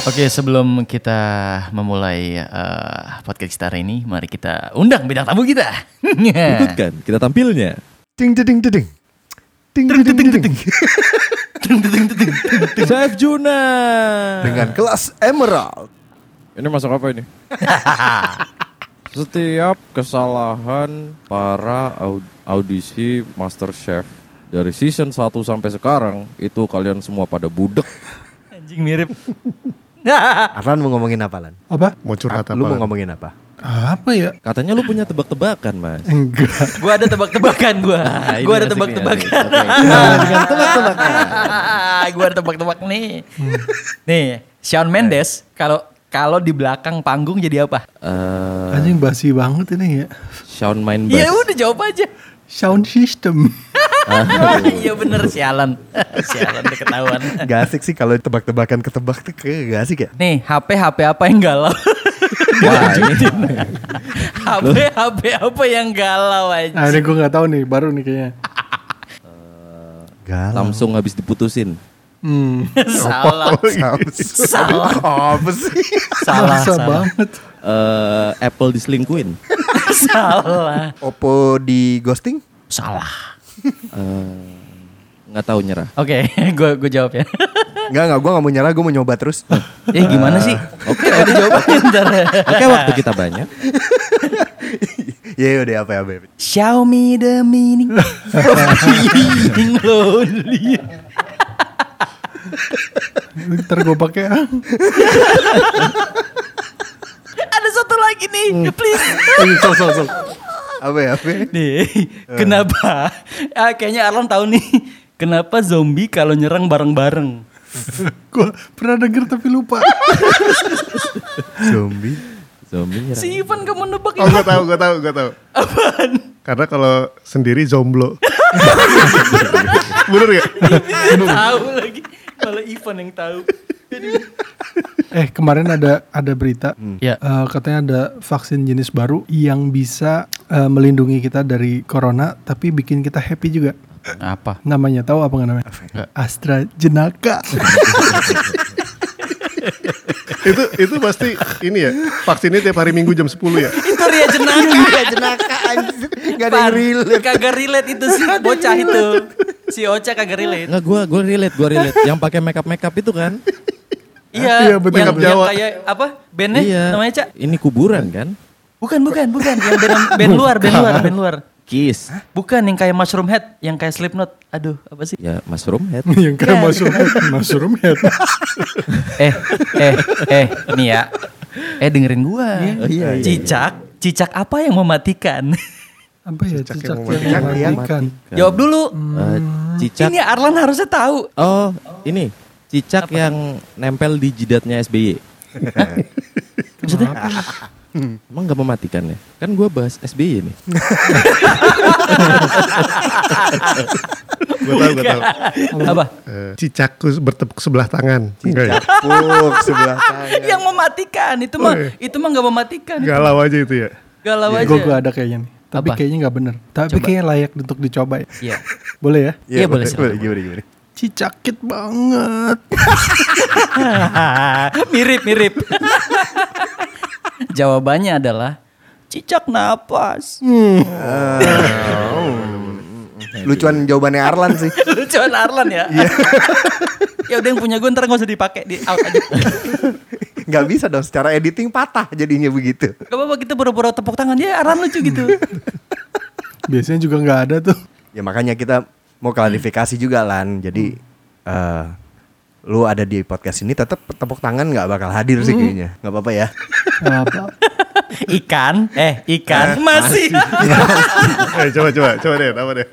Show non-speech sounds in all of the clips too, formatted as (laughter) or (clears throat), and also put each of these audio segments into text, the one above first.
Oke, sebelum kita memulai eh, podcast kita hari ini, mari kita undang bidang tamu kita. (laughs) Ikutkan kita tampilnya. Ding ding ding ding. Ding ding ding ding. Chef Juna. Dengan kelas Emerald. Ini masuk apa ini? (laughs) Setiap kesalahan para au- audisi Master Chef dari season 1 sampai sekarang itu kalian semua pada budek. Anjing mirip. (laughs) Arlan mau ngomongin apa Lan? Apa? Mau curhat apa? Lu mau ngomongin apa? Apa ya? Katanya lu punya tebak-tebakan, Mas. Enggak. (laughs) gua ada tebak-tebakan gua. ini gua ada tebak-tebakan. (laughs) Nah, dengan tebak-tebakan. gua ada tebak-tebak nih. Nih, Shawn Mendes kalau kalau di belakang panggung jadi apa? Eh, Anjing basi banget ini ya. Shawn main Ya bass. udah jawab aja. Sound system. (laughs) Iya bener sialan. (laughs) sialan udah ketahuan. (laughs) Gak asik sih kalau tebak-tebakan ketebak tuh gak asik ya? Nih, HP HP apa yang galau? Wah, HP HP apa yang galau aja? Nah ini gue gak tahu nih, baru nih kayaknya. Galau. Samsung habis diputusin. Hmm. salah. Salah. Apa sih? Salah. Masa Salah. banget. Eh, Apple diselingkuin. salah. Oppo di ghosting? Salah. Eh, nggak tahu nyerah. Oke, (laughs) gue gue jawab ya. Enggak, enggak, gue gak mau nyerah, gue mau nyoba terus. (laughs) eh gimana sih? Oke, ada jawabannya (laughs) ntar. Oke, waktu kita banyak. Ya udah apa ya, Beb? Show me the meaning of being lonely. Ntar gue pakai ah. Ada satu lagi nih, please. Ayo, Sol, sol, sol. Apa ya, apa ya? Nih, kenapa? Ah, kayaknya Arlan tahu nih. Kenapa zombie kalau nyerang bareng-bareng? Gue pernah denger tapi lupa. Zombie. Zombie nyerang. Si Ivan kamu nebak Oh gue tahu, gue tahu, gue tahu. apaan? Karena kalau sendiri jomblo. (laughs) Bener gak? tahu lagi. Kalau Ivan yang tahu. (laughs) Eh kemarin ada ada berita. Ya. Eh, katanya ada vaksin jenis baru yang bisa eh, melindungi kita dari corona tapi bikin kita happy juga. Apa? Namanya tahu apa nggak namanya? AstraZeneca. (laughs) itu itu pasti ini ya vaksinnya tiap hari minggu jam 10 ya Itu Ria Jenaka. Ria jenaka anjir. Gak ada yang relate. Kagak relate itu si bocah itu. Si Ocha kagak relate. Nggak, gue gue relate, gue relate. Yang pakai makeup makeup itu kan? Iya, Iya, betul, yang, yang kayak apa? Bandnya iya. namanya Cak? Ini kuburan kan? Bukan, bukan, bukan. Yang band, band luar, band luar, band luar. Kiss. Bukan yang kayak Mushroom Head, yang kayak Slipknot. Aduh, apa sih? Ya, mushroom head. (laughs) yang kayak mushroom head. Mushroom head. (laughs) Eh, eh, eh, nih ya. Eh dengerin gua. Oh, iya, iya, Cicak, cicak apa yang mematikan? Apa ya? Cicak Cicak yang yang mematikan. mematikan. Jawab dulu. Eh, cicak. Ini Arlan harusnya tahu. Oh, ini. Cicak yang nempel di jidatnya SBY. (laughs) Maksudnya? Emang gak mematikan ya? Kan gue bahas SBY nih. gue tahu gue tahu apa? Eh, cicakku bertepuk sebelah tangan ya? Cicakuk sebelah tangan. yang mematikan itu mah Oh, iya. itu mah nggak mematikan. galau aja itu ya Galau aja. Gue gue ada kayaknya nih. Tapi Apa? kayaknya nggak bener. Tapi Coba. kayaknya layak untuk dicoba ya. Iya. Boleh ya? Iya, boleh, silakan. Gimana, gimana? Cicakit banget. (laughs) mirip mirip. Jawabannya adalah cicak napas. Lucuan jawabannya Arlan sih. (laughs) Lucuan Arlan ya. ya udah yang punya gue ntar gak usah dipakai di out aja. Gak bisa dong, secara editing patah jadinya begitu. Gak apa-apa kita pura-pura tepuk tangan ya Arlan lucu gitu. Biasanya juga nggak ada tuh. Ya makanya kita mau klarifikasi juga Lan. Jadi eh lu ada di podcast ini tetap tepuk tangan nggak bakal hadir sih kayaknya. Nggak apa-apa ya. Nggak apa. (laughs) Ikan, eh ikan masih. (laughs) eh, coba coba coba deh apa deh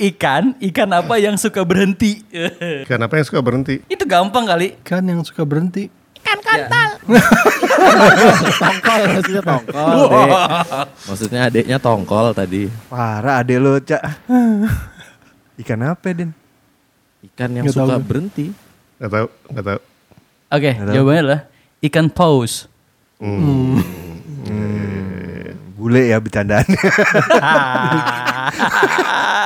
ikan, ikan apa yang suka berhenti? (laughs) kenapa yang suka berhenti Itu gampang kali. Kan yang suka berhenti. tongkol maksudnya tongkol. Dek. Maksudnya adeknya tongkol tadi. Parah adek lu, Cak. Ikan apa, Den? Ikan yang tahu suka gue. berhenti. nggak tahu nggak tahu Oke, tahu. jawabannya adalah ikan paus. Bule ya bercandaan. (laughs)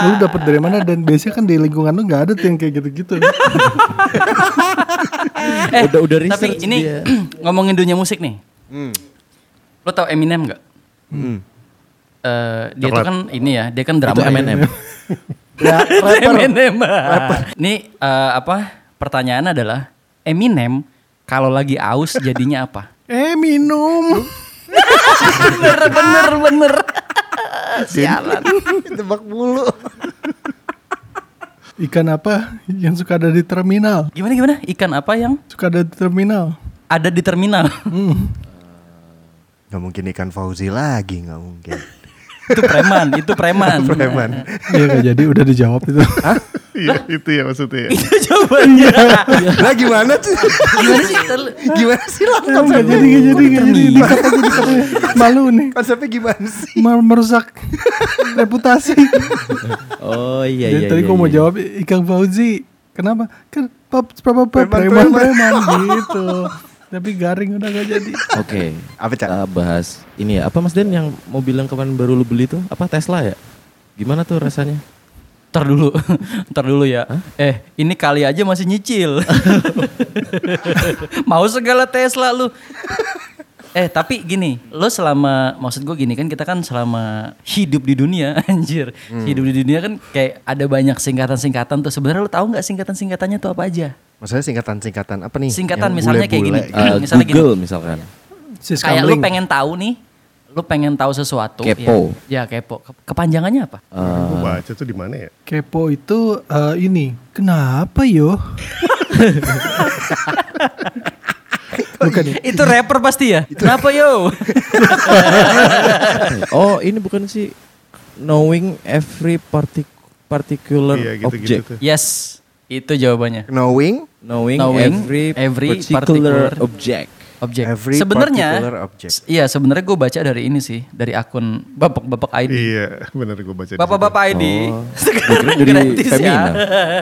Lu dapet dari mana dan biasanya kan di lingkungan lu nggak ada tuh yang kayak gitu-gitu. (laughs) eh, Udah- udah Tapi ini dia. (clears throat) ngomongin dunia musik nih. Lo tau Eminem nggak? Hmm. Eh, dia tuh kan ini ya, dia kan drama. Itu Eminem. (laughs) Ya, (laughs) rapper. Eminem. Ini eh, apa? Pertanyaan adalah Eminem kalau lagi aus jadinya apa? (laughs) eh minum. bener bener bener. Sialan. (laughs) Tebak mulu. Ikan apa yang suka ada di terminal? Gimana gimana? Ikan apa yang Suka ada di terminal. ada di terminal? Gak mungkin ikan Fauzi lagi, gak mungkin. Itu preman, itu preman. Preman. Iya nggak jadi udah dijawab itu. Iya itu ya maksudnya. ya. (laughs) itu jawabannya. (laughs) Lah gimana sih? Gimana sih? Gimana sih lah Nggak jadi nggak jadi nggak jadi. Malu nih. Konsepnya gimana sih? Mer- merusak reputasi. Oh iya iya. tadi iya, gua mau iya. jawab ikan Fauzi. Kenapa? Kan Preman, preman preman gitu. (laughs) Tapi garing udah gak jadi. (laughs) Oke. Apa, Cak? Kita bahas ini ya. Apa Mas Den yang mobil yang kemarin baru lu beli tuh? Apa Tesla ya? Gimana tuh rasanya? Ntar dulu, (laughs) ntar dulu ya. Eh, ini kali aja masih nyicil. (laughs) Mau segala Tesla lu. Eh, tapi gini, lo selama, maksud gue gini kan kita kan selama hidup di dunia, anjir. Hidup di dunia kan kayak ada banyak singkatan-singkatan tuh. Sebenarnya lo tahu nggak singkatan-singkatannya tuh apa aja? Maksudnya singkatan-singkatan apa nih? Singkatan Yang misalnya kayak bule-bule gini. Eh, Misalnya gini. Google misalkan. Sis Kayak lu pengen tahu nih, lu pengen tahu sesuatu. Kepo. Ya, ya kepo. Ke- Kepanjangannya apa? Gue baca tuh di mana ya? Kepo itu eh, ini. Kenapa yo? (laughs) Bukan ya? Itu rapper pasti ya? Kenapa yo? (laughs) Oh ini bukan sih knowing every partic particular Iya gitu-gitu object. tuh. Yes, itu jawabannya. Knowing Knowing, Knowing every, every particular, particular object. Objek. Every Sebenarnya, particular object. iya sebenarnya gue baca dari ini sih, dari akun bapak-bapak ID. Iya bener gue baca. Bapak-bapak ID. Oh. (laughs) Sekarang Jadi gratis ya.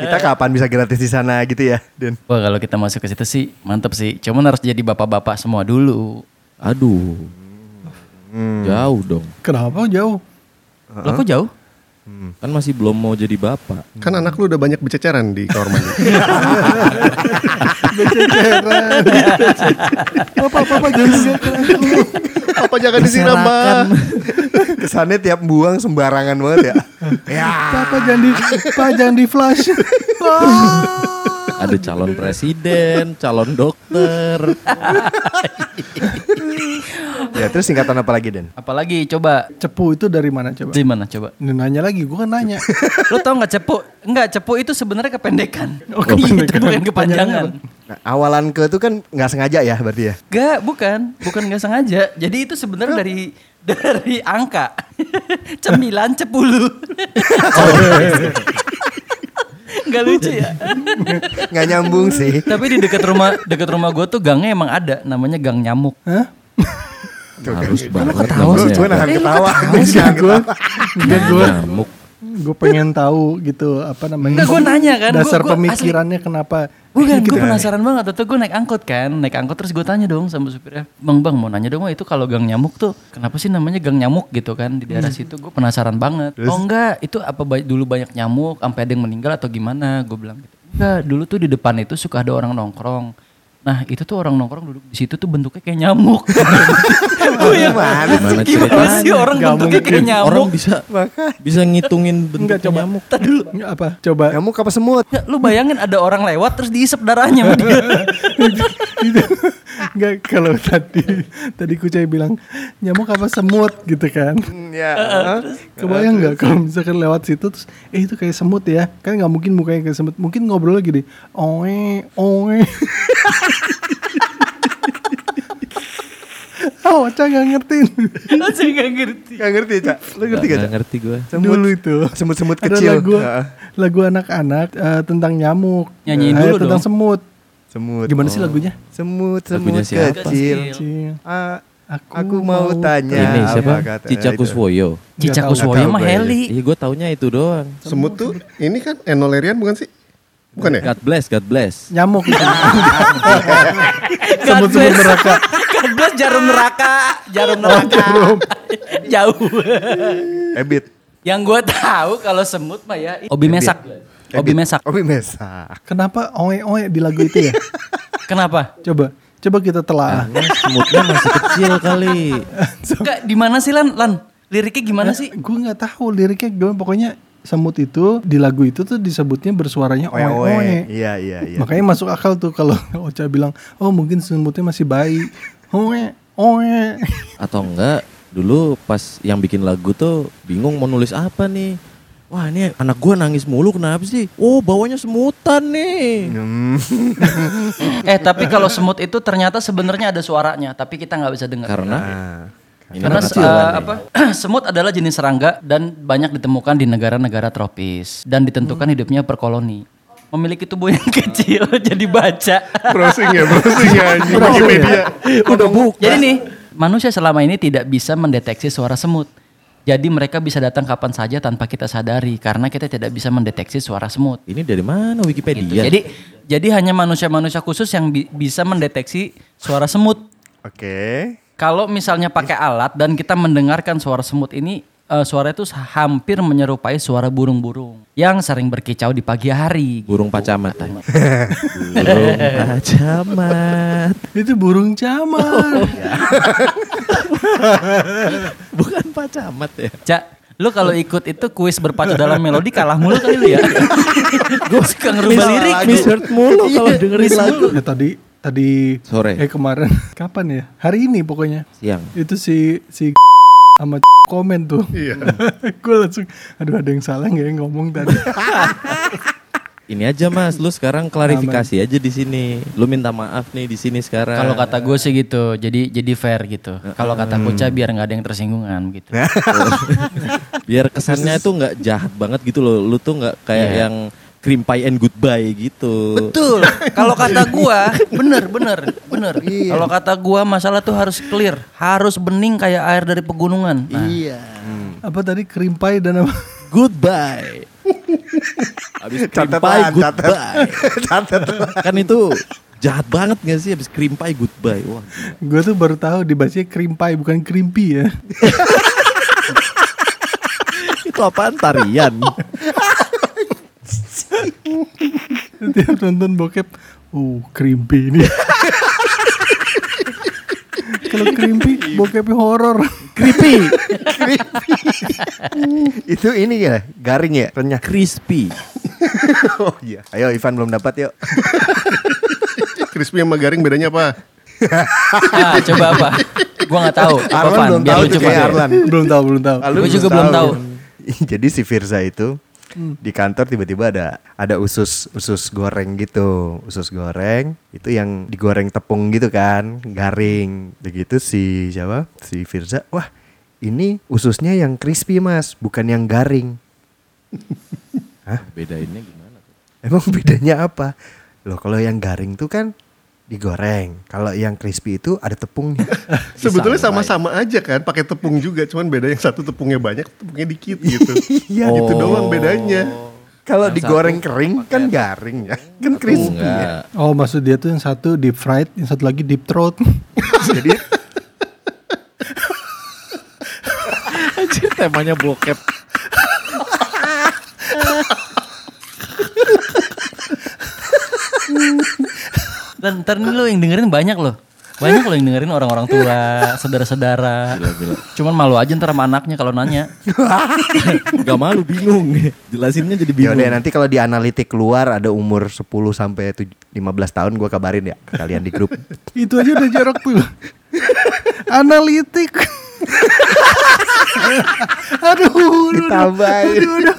Kita kapan bisa gratis di sana gitu ya, Den? Wah kalau kita masuk ke situ sih mantep sih. Cuman harus jadi bapak-bapak semua dulu. Aduh. Jauh dong. Kenapa jauh? Lo kok jauh? Kan masih belum mau jadi bapak. Kan anak lu udah banyak bececeran di kamar mandi. Apa apa apa jangan Apa jangan disiram mah? Kesannya tiap buang sembarangan banget ya. ya. Papa jangan di Pak jangan di flash. Ada calon presiden, calon dokter. (laughs) ya terus singkatan apa lagi, Den? Apalagi coba Cepu itu dari mana coba? di mana coba? Ini nanya lagi, gua kan nanya. (laughs) Lo tau nggak cepu? Enggak cepu itu sebenarnya kependekan. (laughs) Oh, Itu kependekan. bukan kepanjangan. Nah, awalan ke itu kan nggak sengaja ya berarti ya. Gak, bukan, bukan nggak sengaja. Jadi itu sebenarnya dari dari angka (laughs) cemilan cepulu. Gak lucu ya. Nggak nyambung sih. Tapi di dekat rumah dekat rumah gue tuh gangnya emang ada, namanya gang nyamuk. Hah? Harus banget Gue namanya. gue nahan Eh, lu ketawa. Gua. Nyamuk. Gue pengen tahu gitu apa namanya. Enggak, gua nanya kan, Dasar gua pemikirannya kenapa Bukan, gitu gue kan. penasaran banget. Waktu gue naik angkot kan, naik angkot terus gue tanya dong sama supirnya, bang bang mau nanya dong, itu kalau gang nyamuk tuh kenapa sih namanya gang nyamuk gitu kan di daerah situ? Gue penasaran banget. Oh enggak, itu apa dulu banyak nyamuk, sampai ada yang meninggal atau gimana? Gue bilang gitu. Enggak, dulu tuh di depan itu suka ada orang nongkrong. Nah itu tuh orang nongkrong duduk di situ tuh bentuknya kayak nyamuk. (laughs) gue yang Gimana gimana sih orang Nggak bentuknya kayak mungkin. nyamuk? Orang bisa bisa ngitungin bentuk Enggak coba. nyamuk. Ntar dulu. Apa? Coba. Nyamuk apa semut? Ya, lu bayangin ada orang lewat terus diisep darahnya sama dia. (laughs) Enggak kalau tadi tadi Kucai bilang nyamuk apa semut gitu kan. Ya. Kebayang nggak kalau misalkan lewat situ terus eh itu kayak semut ya kan nggak mungkin mukanya kayak semut mungkin ngobrol lagi deh oe oe (laughs) Oh, Ocha gak ngertiin Saya gak ngerti. (laughs) Gak ngerti, Cak. Lu ngerti gak, Gak Cak? ngerti gue. Dulu itu Semut-semut Ada kecil. lagu Heeh. lagu anak-anak eh, tentang nyamuk Nyanyiin Eh, dulu Tentang dong. semut Semut. Gimana sih lagunya? Semut, semut Lagunya siapa? kecil. Kecil. Ah, Aku aku, mau mau tanya. Ini siapa? Cicak. Kuswoyo Nggak tahu mah gue, Heli. Iya gue taunya itu doang. Semut tuh ini kan enolerian bukan sih? Bukan ya? God bless, God bless. Nyamuk (laughs) Semut-semut neraka. Bless jarum neraka. Jarum neraka. (laughs) Jauh. Ebit. Yang gue tahu kalau semut mah ya obi mesak. Obi mesak. Obi mesak. Kenapa oe-oe di lagu itu ya? (laughs) Kenapa? Coba, coba kita telah. Karena semutnya masih kecil kali. (laughs) Enggak, di mana sih Lan? Lan, liriknya gimana sih? Gue nggak tahu liriknya gimana. Pokoknya semut itu di lagu itu tuh disebutnya bersuaranya oe-oe. Oe-oe. Iya, iya, iya. Makanya masuk akal tuh kalau Ocha bilang, oh mungkin semutnya masih bayi. Oe, oe. Atau enggak dulu pas yang bikin lagu tuh bingung mau nulis apa nih. Wah ini anak gua nangis mulu kenapa sih? Oh bawanya semutan nih. Hmm. (laughs) Eh, tapi kalau semut itu ternyata sebenarnya ada suaranya, tapi kita nggak bisa dengar. Karena Nah, ini Karena nih. apa? (clears throat) semut adalah jenis serangga dan banyak ditemukan di negara-negara tropis dan ditentukan hidupnya per koloni. Memiliki tubuh yang (laughs) kecil, jadi baca. Browsing ya, browsing ya anjing Wikipedia. udah buka. Jadi nih, manusia selama ini tidak bisa mendeteksi suara semut. Jadi mereka bisa datang kapan saja tanpa kita sadari karena kita tidak bisa mendeteksi suara semut. Ini dari mana Gitu. Wikipedia? Jadi jadi hanya manusia-manusia khusus yang bi- bisa mendeteksi suara semut. Oke. Kalau misalnya pakai alat dan kita mendengarkan suara semut ini, eh, suara itu hampir menyerupai suara burung-burung yang sering berkicau di pagi hari. burung pacamat. burung pacamat. Itu burung camar. Bukan pacamat ya. Cak, lu kalau ikut itu kuis berpacu dalam melodi kalah mulu kali lu ya. (laughs) Gue suka ngerubah lirik. Misheard mulu kalau dengerin lagu. Ya, tadi tadi Sore. eh kemarin (laughs) kapan ya? Hari ini pokoknya. Siang. Itu si si sama komen tuh. Iya. (laughs) Gue langsung aduh ada yang salah nggak ya ngomong tadi. (laughs) Ini aja Mas, lu sekarang klarifikasi aja di sini. Lu minta maaf nih di sini sekarang. Kalau kata gue sih gitu, jadi jadi fair gitu. Kalau kata Kuca biar nggak ada yang tersinggungan gitu. (laughs) biar kesannya itu nggak jahat banget gitu loh. Lu tuh nggak kayak Iya. yang cream pie and goodbye gitu. Betul. Kalau kata gua, (laughs) bener bener bener. Kalau kata gua masalah tuh harus clear, harus bening kayak air dari pegunungan. Nah, Iya. apa tadi kerimpai dan apa? (laughs) Goodbye. Habis cream pie Catatan, goodbye. (laughs) Catat. kan itu jahat banget gak sih habis cream pie goodbye. Wah. Gue tuh baru tahu dibacanya kerimpai bukan krimpi ya. Itu apaan tarian? (laughs) Tiap nonton bokep, uh krimpi ini. (laughs) Kalau krimpi bokepnya horor. creepy. Itu ini ya, garing ya, renyah. Crispy. (laughs) Oh iya. Ayo Ivan belum dapat yuk. Crispy sama garing bedanya apa? Ah, coba apa? Gua nggak tahu. Arlan belum Biar tahu tuh Arlan. belum tahu, belum tahu. Ah, Gua juga belum tahu. Jadi si Firza itu di kantor tiba-tiba ada ada usus usus goreng gitu, usus goreng itu yang digoreng tepung gitu kan, garing. Begitu si siapa? Si Firza, wah ini ususnya yang crispy mas, bukan yang garing. (laughs) Bedainnya gimana tuh? Emang bedanya apa? Loh kalau yang garing tuh kan digoreng, kalau yang crispy itu ada tepungnya. (laughs) Sebetulnya sama-sama aja kan, pakai tepung juga, cuman beda yang satu tepungnya banyak, tepungnya dikit gitu. (laughs) Iya. Itu doang bedanya. Kalau digoreng kering kan garing ya, kan crispy ya. Oh maksud dia tuh yang satu deep fried, yang satu lagi deep throat. (laughs) Jadi Anjir temanya bokep. Dan ntar nih lo yang dengerin banyak loh. Banyak loh yang dengerin orang-orang tua, saudara-saudara. Cuman malu aja ntar sama anaknya kalau nanya. (laughs) Gak malu bingung. Jelasinnya jadi bingung. udah nanti kalau di analitik keluar ada umur 10 sampai tuj- 15 tahun gua kabarin ya ke kalian di grup. (laughs) Itu aja udah jorok tuh. Analitik. (laughs) aduh, aduh, aduh, Ditambahin. aduh, aduh.